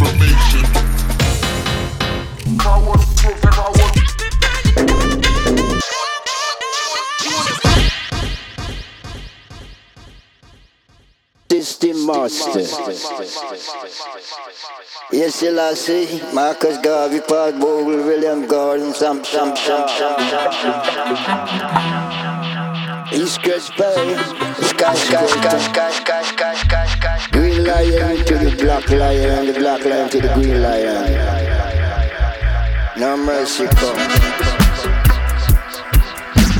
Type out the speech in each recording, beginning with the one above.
information. Master. Yes, I see. Marcus Garvey, Park Bogle, William Gordon, Sam, Sam, Sam, Sam, Sam, Sam. East Coast Bay, Sky, Sky, Sky, Sky, Sky, Sky, Sky, Green Lion, Black Lion, and the Black Lion to the Green Lion. No mercy come.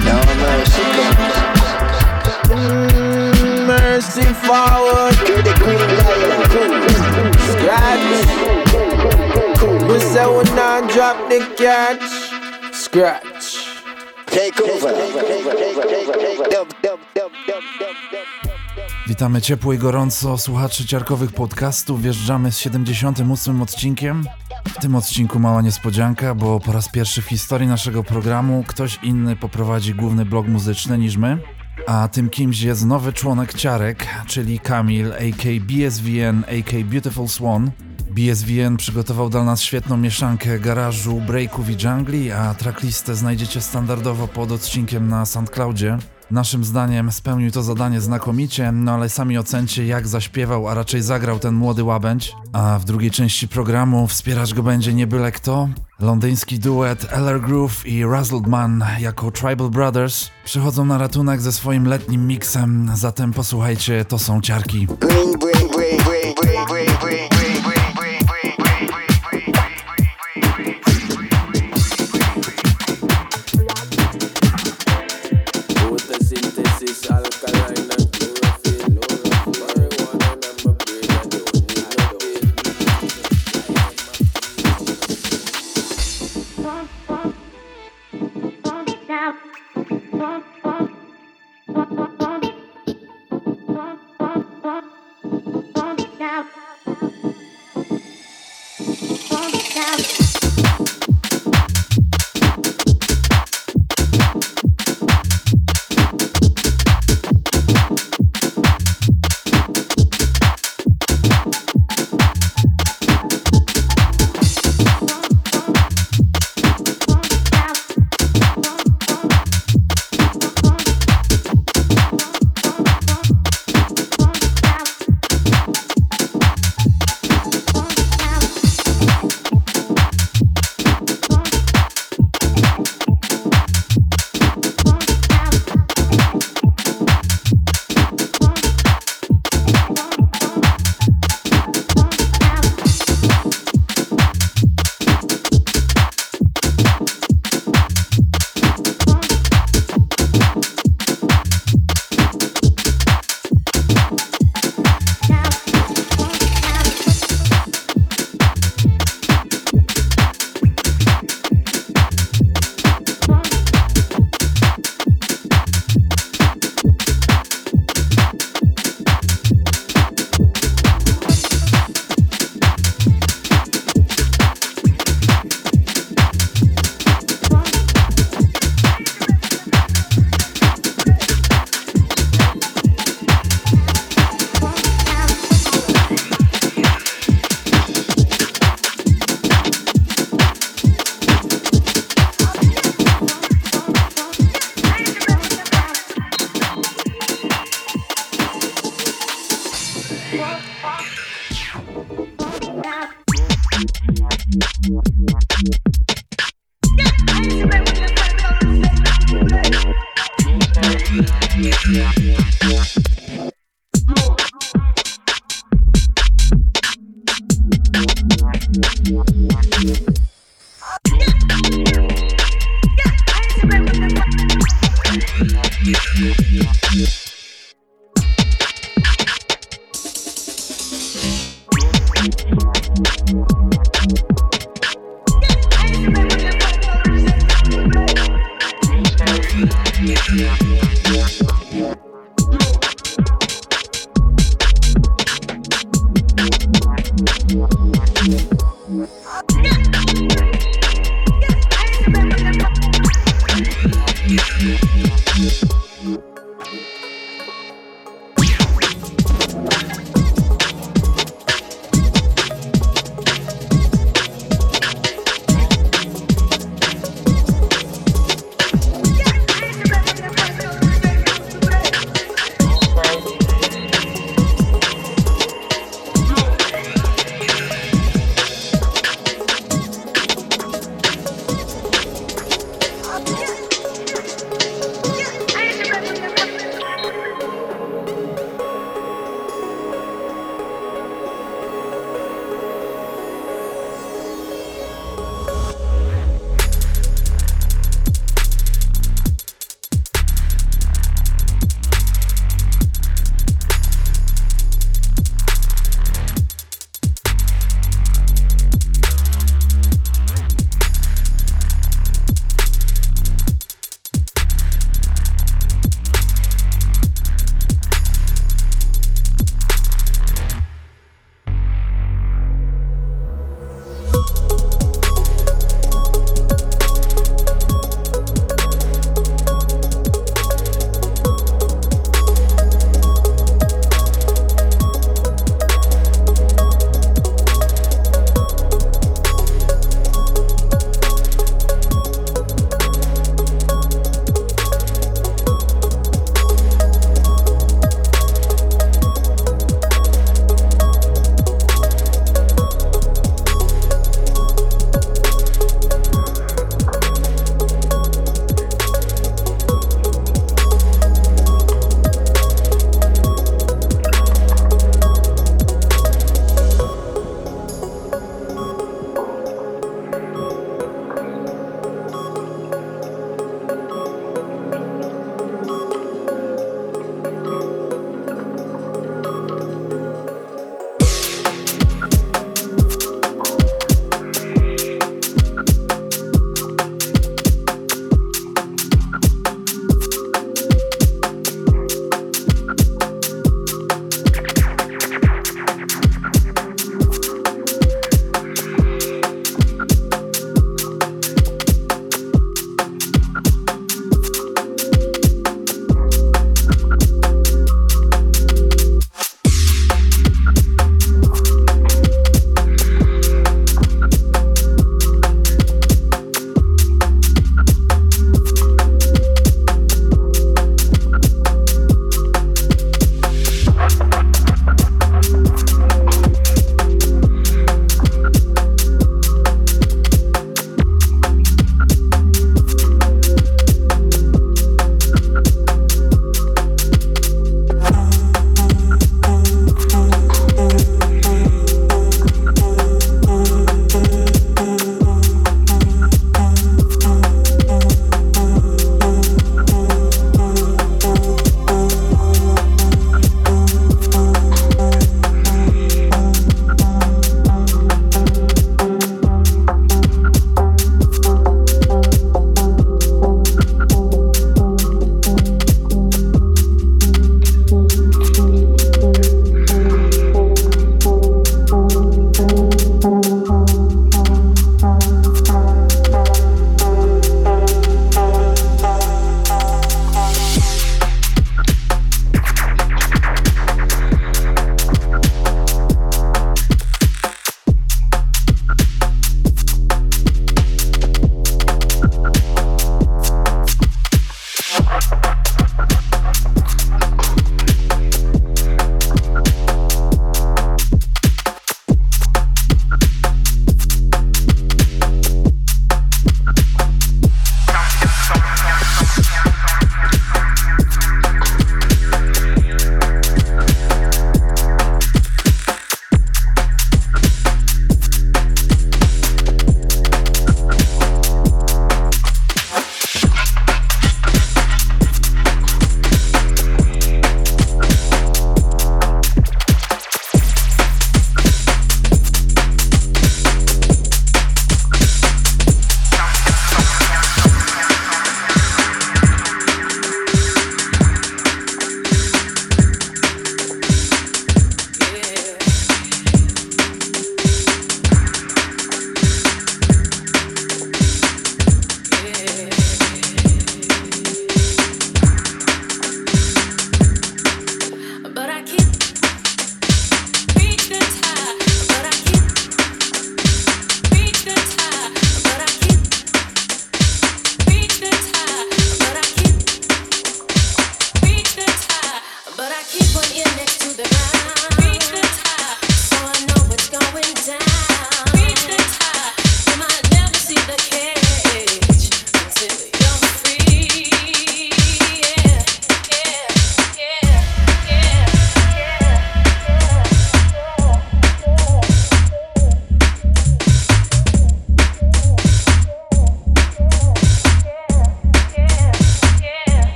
No mercy come. Mm, mercy forward. To the Green Lion. Scratch. We say we not drop the catch. Scratch. Take over. Dub, dub, dub, dub, dub, dub. Witamy ciepło i gorąco słuchaczy ciarkowych podcastów. Wjeżdżamy z 78 odcinkiem. W tym odcinku mała niespodzianka, bo po raz pierwszy w historii naszego programu ktoś inny poprowadzi główny blog muzyczny niż my. A tym kimś jest nowy członek ciarek, czyli Kamil, a.k. BSVN, a.k. Beautiful Swan. BSVN przygotował dla nas świetną mieszankę garażu, breaków i jungli, a tracklistę znajdziecie standardowo pod odcinkiem na SoundCloudzie. Naszym zdaniem spełnił to zadanie znakomicie, no ale sami ocencie jak zaśpiewał, a raczej zagrał ten młody łabędź. A w drugiej części programu wspierać go będzie nie byle kto. Londyński duet Eller Groove i Razzled Man jako Tribal Brothers przychodzą na ratunek ze swoim letnim miksem, zatem posłuchajcie, to są ciarki. Green brain,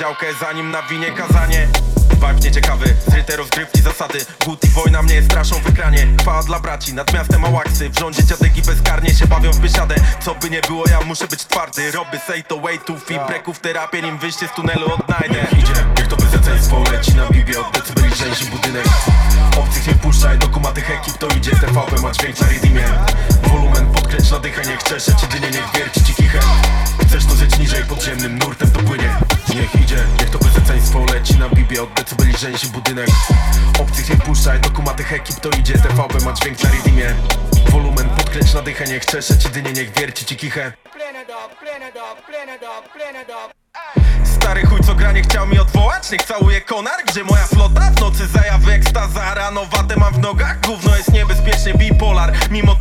działkę Zanim nawinie kazanie. Vibe nieciekawy Zryte rozgrywki, zasady. Głód i wojna mnie straszą w ekranie Chwała dla braci, nad miastem ałaksy. W rządzie dziadeki bezkarnie się bawią w biesiadę Co by nie było, ja muszę być twardy. Robię say to way to fi breków terapię Nim wyjście z tunelu odnajdę. Idzie, dźwięk na redeemie Wolumen podkręć na dychę, niech czesze ci dynie, niech wierci ci kichę Stary chuj co granie chciał mi odwołać Niech całuje konar, gdzie moja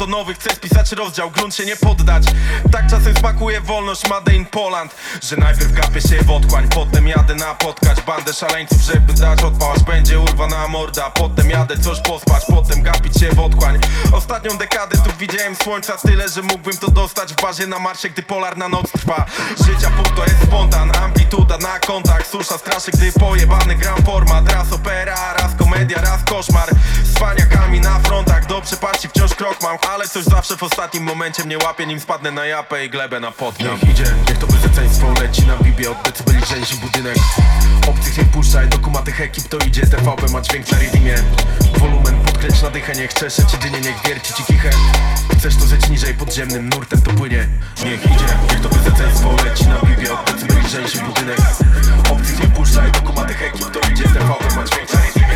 Mimo to nowy chcę spisać rozdział, grunt się nie poddać. Tak czasem smakuje wolność Made in Poland Że najpierw gapię się w otchłań Potem jadę napotkać bandę szaleńców Żeby dać odpałaś, będzie urwana morda Potem jadę coś pospać, potem gapić się w otchłań. Ostatnią dekadę tu widziałem słońca tyle Że mógłbym to dostać w bazie na Marsie Gdy polarna noc trwa. Życia pół to jest spontan, amplituda na kontakt Susza straszy, gdy pojebany gram format. Raz opera, raz komedia, raz koszmar. Z na frontach, do przepaści wciąż krok mam Ale coś zawsze w ostatnim momencie mnie łapie Nim spadnę na japę i glebę napotkam Niech idzie, niech to bezeceństwo leci na bibie Od decybeli rzęsi budynek. Obcych nie puszczaj, do kumatych ekip to idzie TVP ma dźwięk na redeemie Wolumen podkręć na dychę, niech czesze dynie, niech wierci ci kichę Chcesz to zeć niżej, podziemnym nurtem to płynie. Niech idzie, niech to bezeceństwo leci na bibie Od decybeli rzęsi budynek. Obcych nie puszczaj, do kumatych ekip to idzie TVP ma dźwięk na redeemie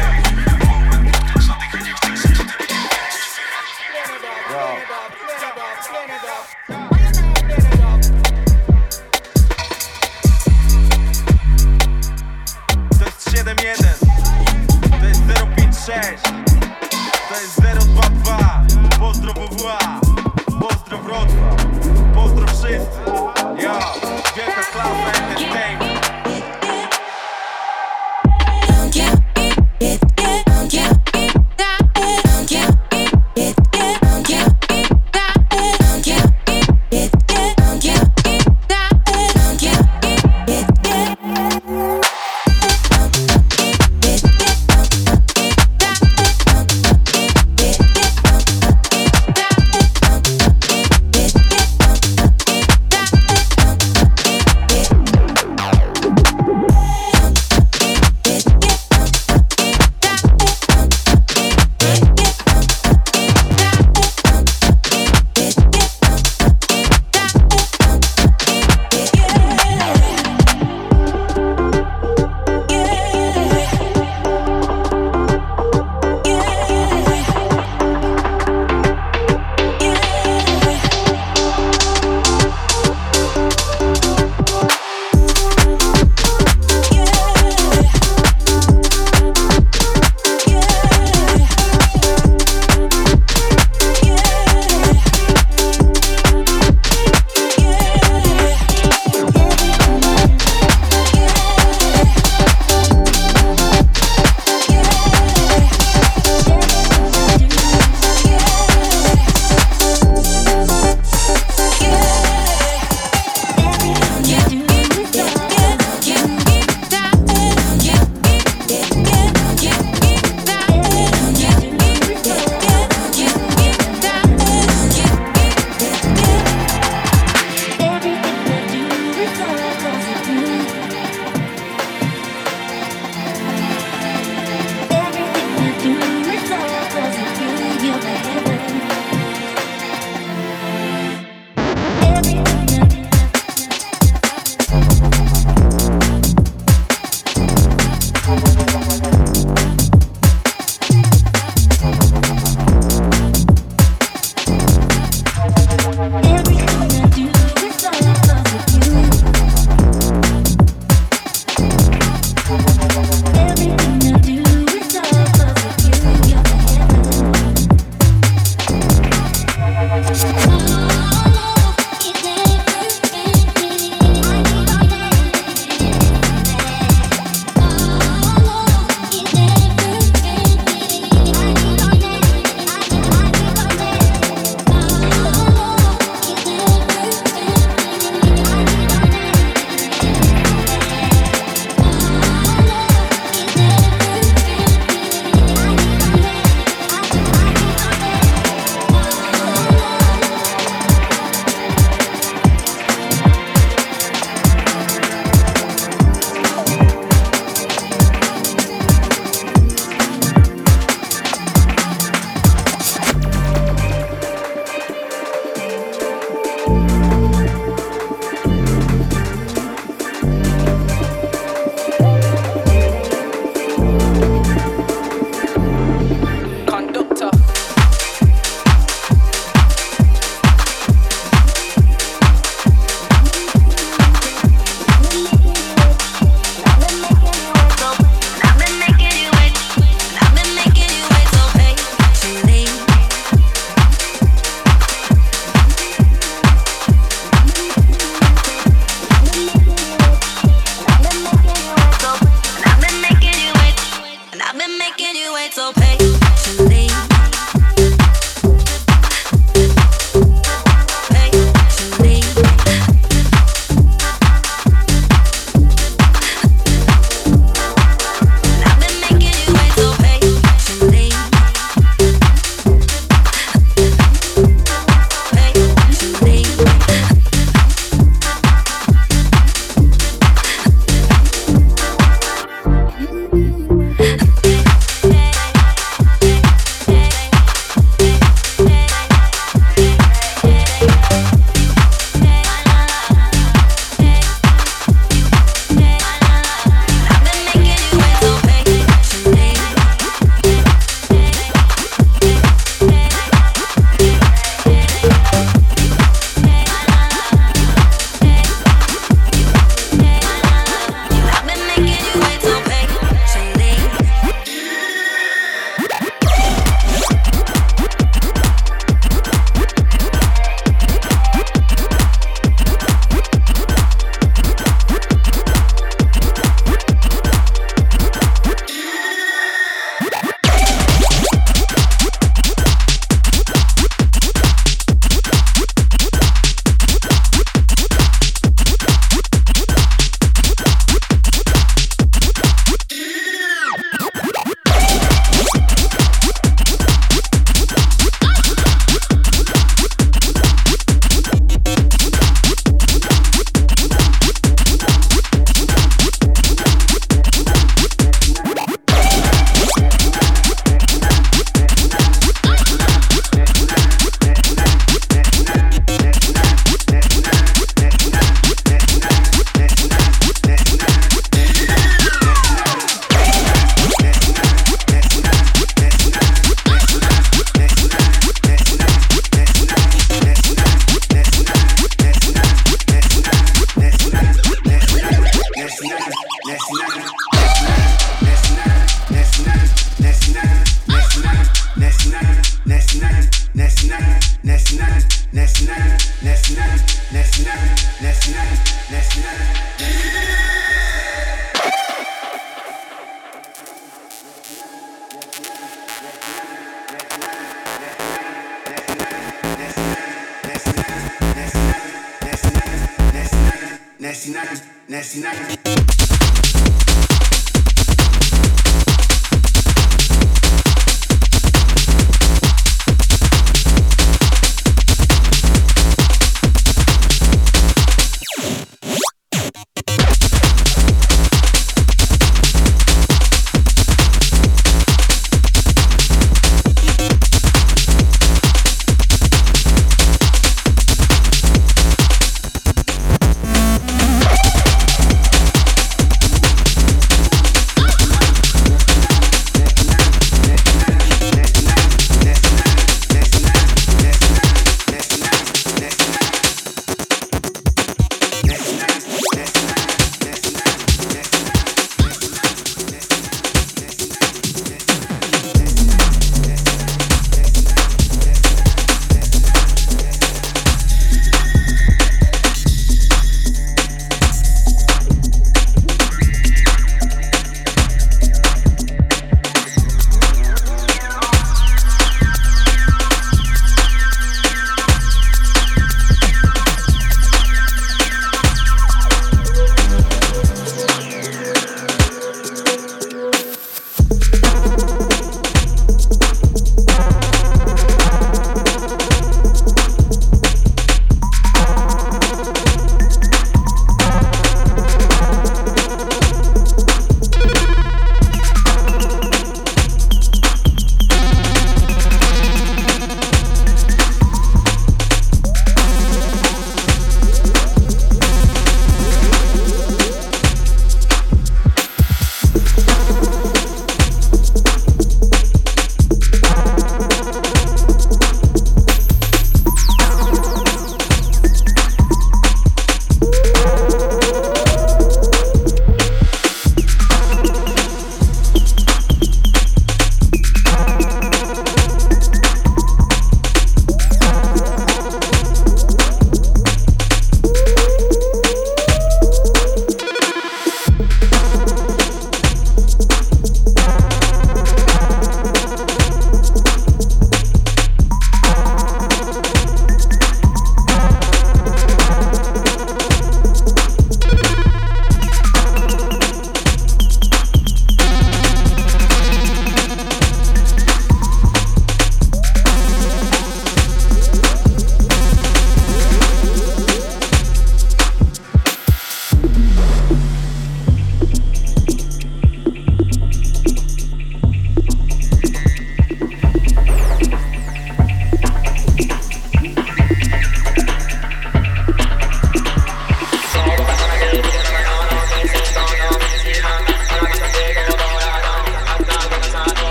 nasty, nasty, nasty, nasty.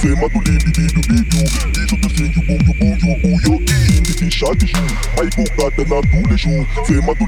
Sema do lindo lindo lindo, Bidu do sen, yubu, yubu, yubu Yo, ki, indi, sin, shati, ju Maiko, kata, na, tu, le, ju Sema do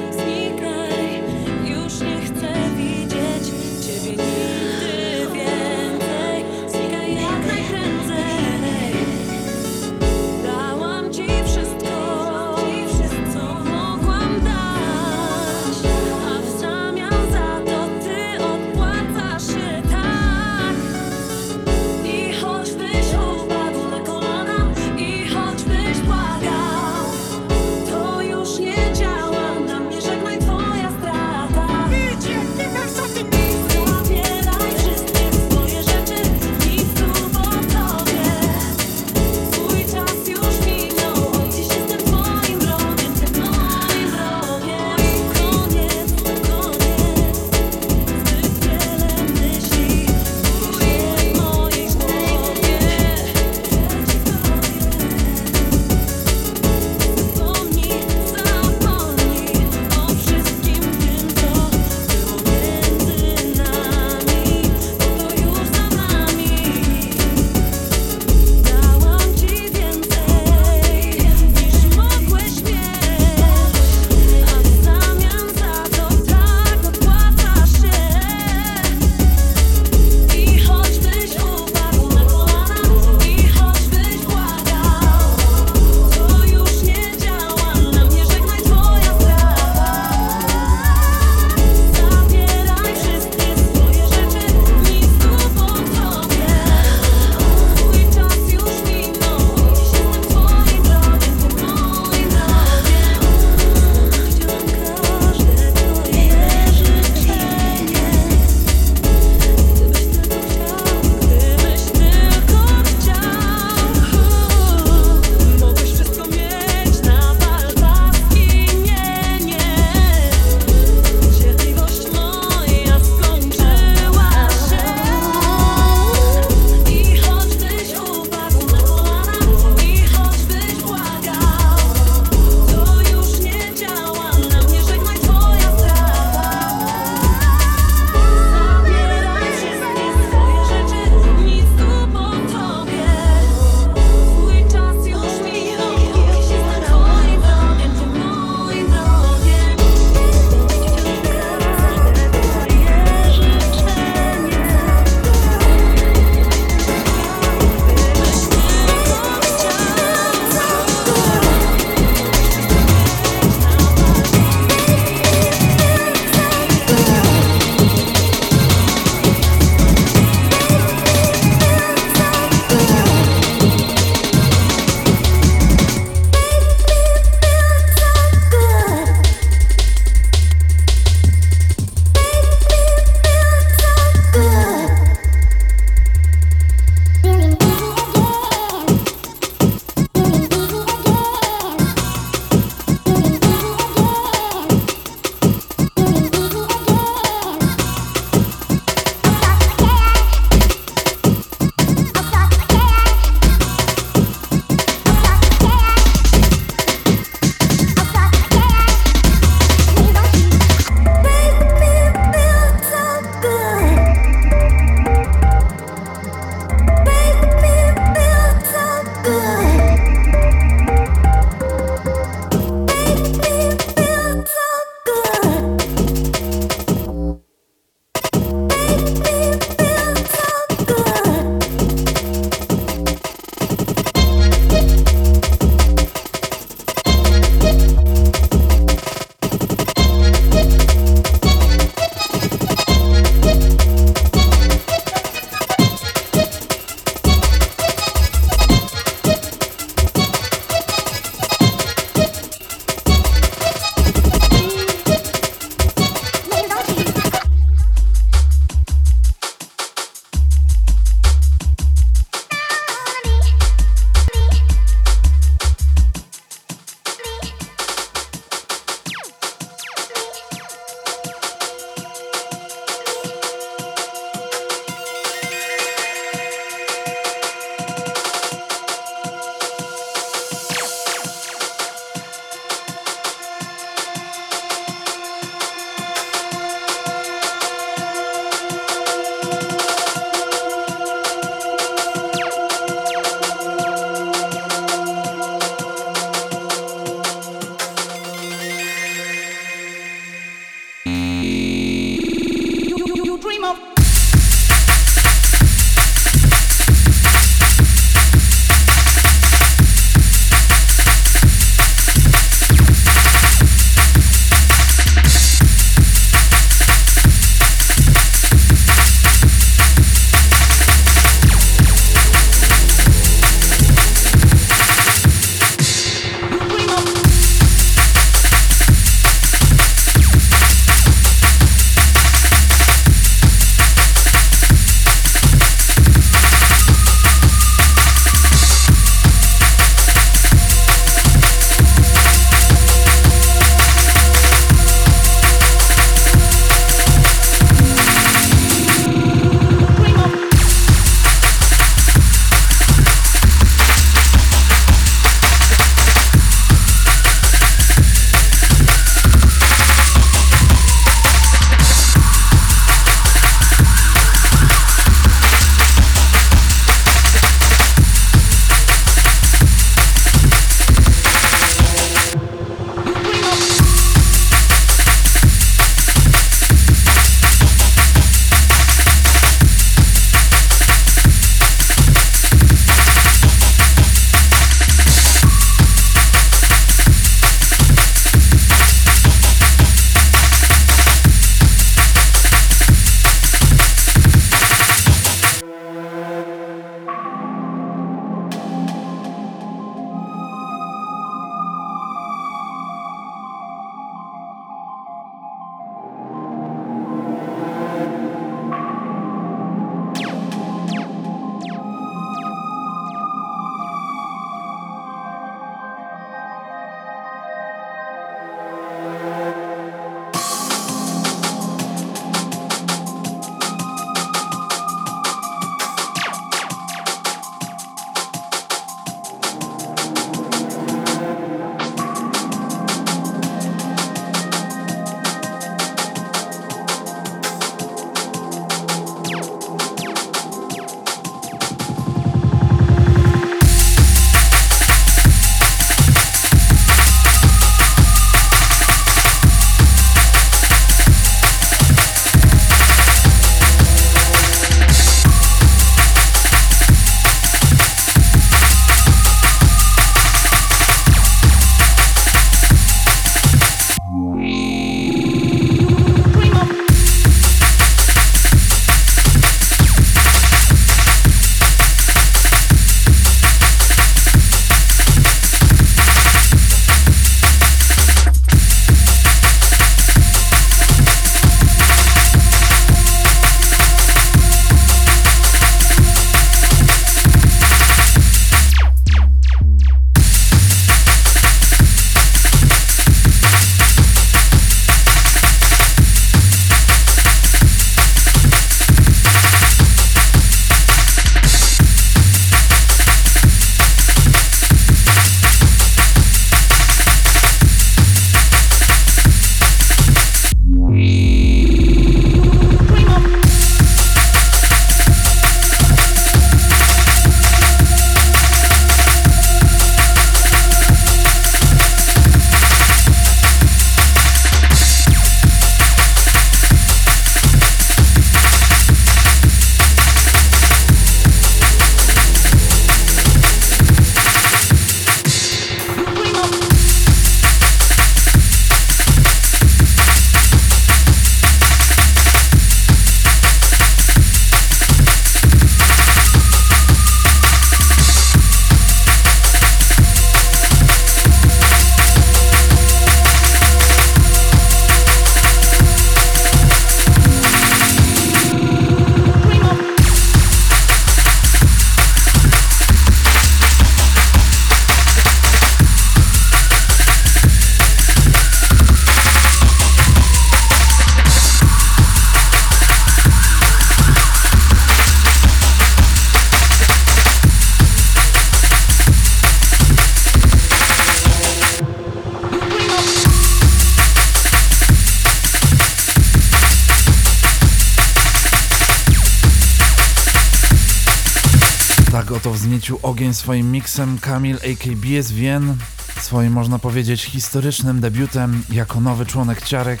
wzniecił ogień swoim miksem Kamil AKB z Wien, swoim można powiedzieć historycznym debiutem jako nowy członek Ciarek.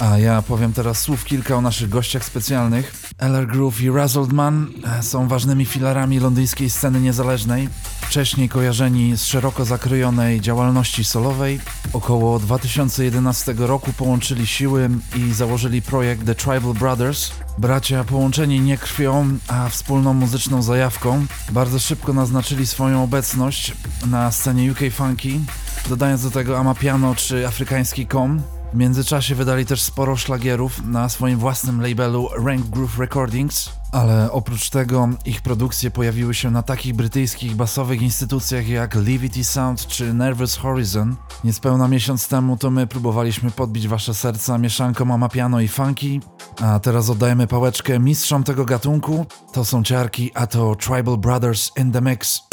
A ja powiem teraz słów kilka o naszych gościach specjalnych. LR Groove i Razzled Man e, są ważnymi filarami londyńskiej sceny niezależnej, wcześniej kojarzeni z szeroko zakrojonej działalności solowej. Około 2011 roku połączyli siły i założyli projekt The Tribal Brothers. Bracia połączeni nie krwią, a wspólną muzyczną zajawką, bardzo szybko naznaczyli swoją obecność na scenie UK Funky, dodając do tego Amapiano czy afrykański kom. W międzyczasie wydali też sporo szlagierów na swoim własnym labelu Rank Groove Recordings, ale oprócz tego ich produkcje pojawiły się na takich brytyjskich basowych instytucjach jak Levity Sound czy Nervous Horizon. Niespełna miesiąc temu to my próbowaliśmy podbić wasze serca mieszanką amapiano i funky, a teraz oddajemy pałeczkę mistrzom tego gatunku. To są ciarki, a to Tribal Brothers in the Mix.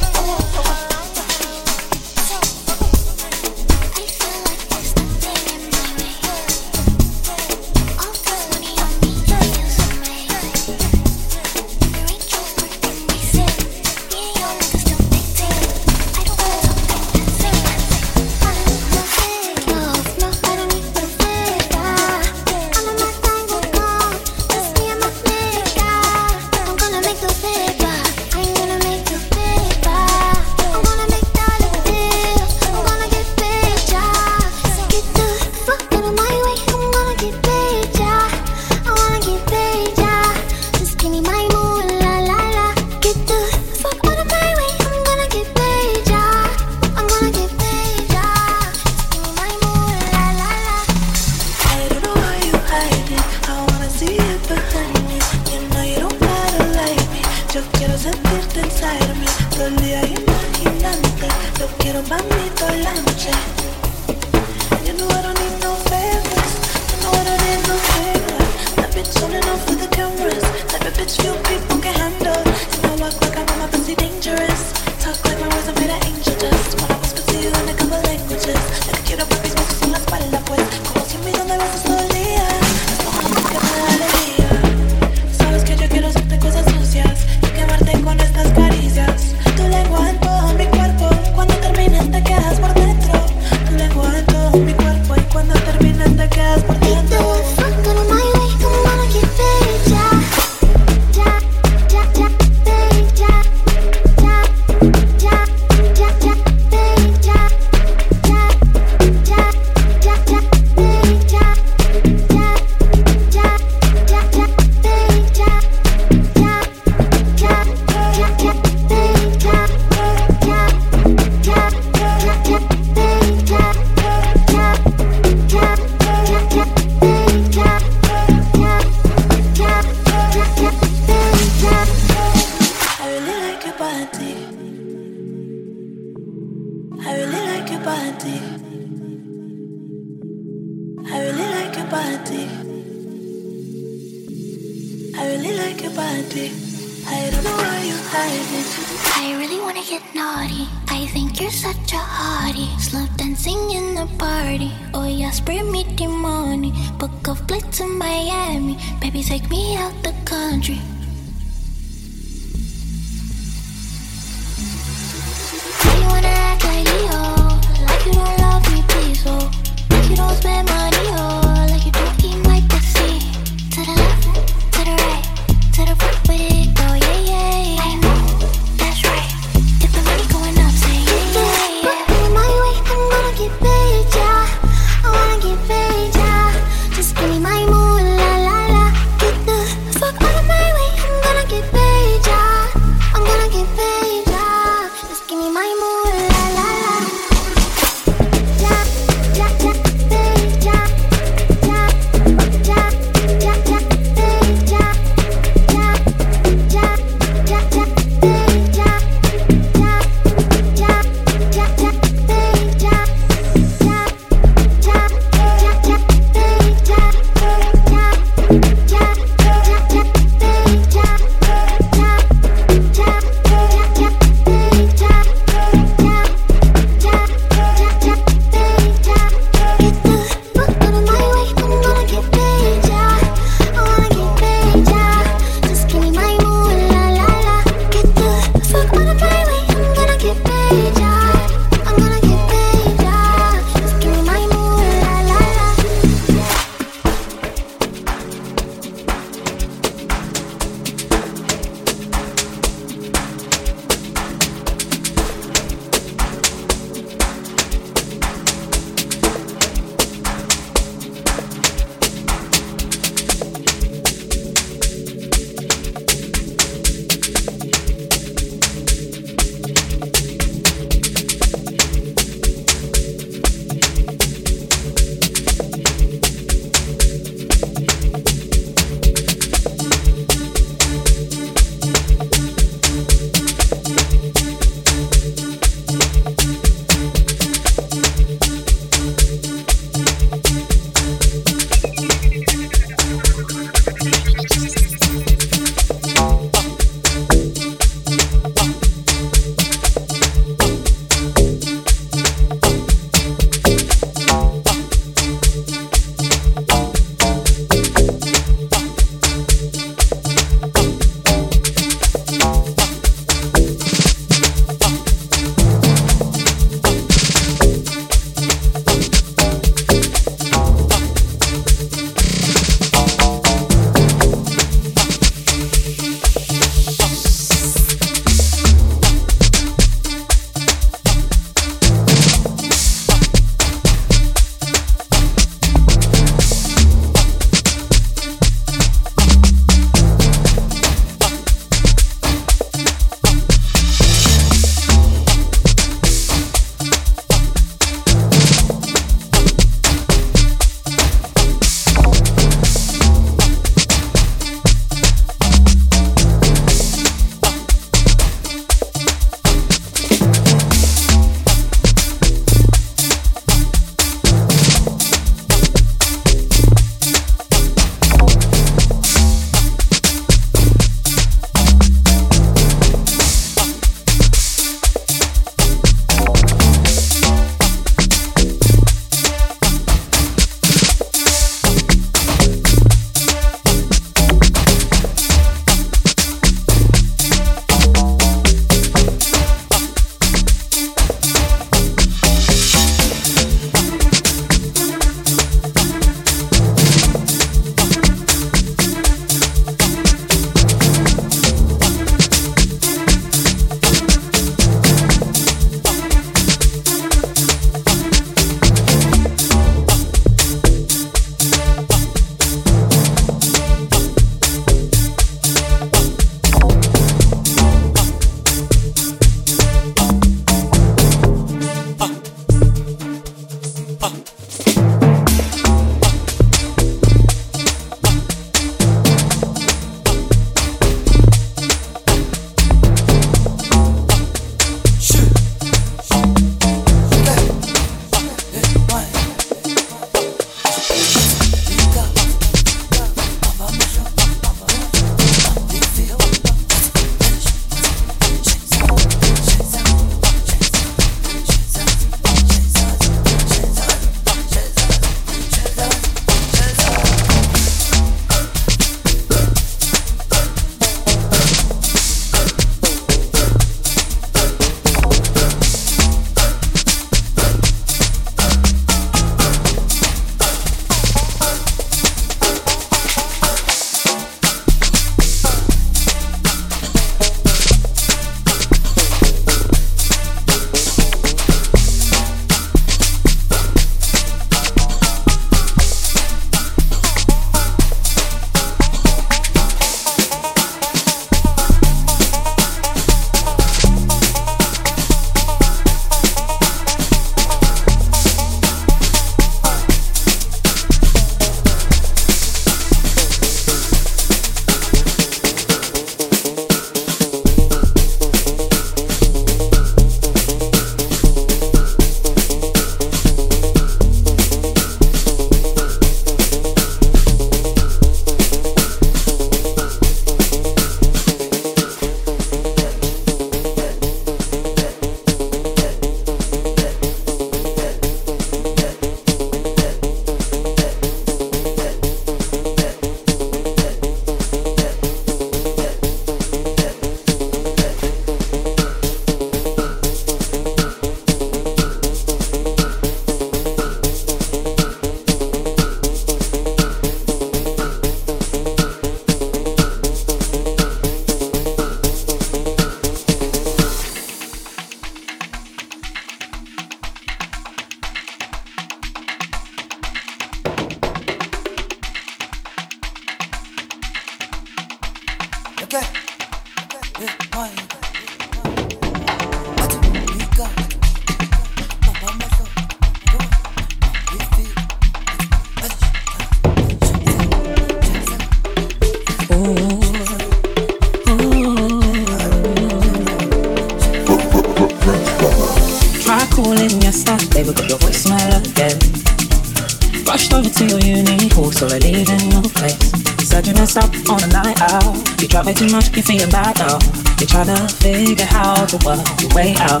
Too much, you feeling about now. You try to figure to work your way out.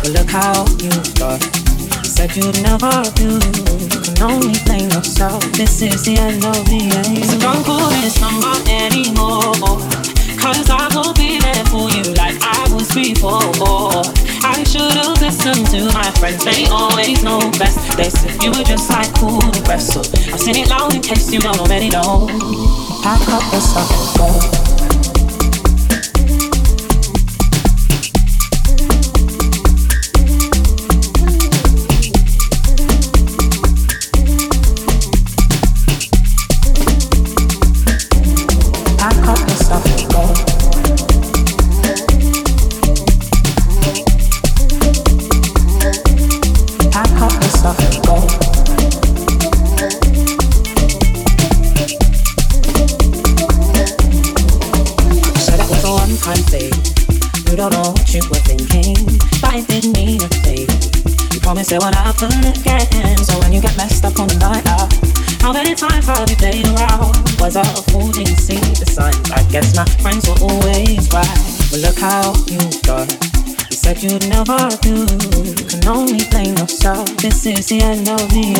But look how you've got. You said you'd never do. You can only blame yourself. This is the end of the end. So don't call this number anymore. Cause I won't be there for you like I was before. I should've listened to my friends, they always know best. They said you were just like cool the rest. So I've seen it loud in case you don't already know. I caught this off do. You can only blame yourself. This is the end of the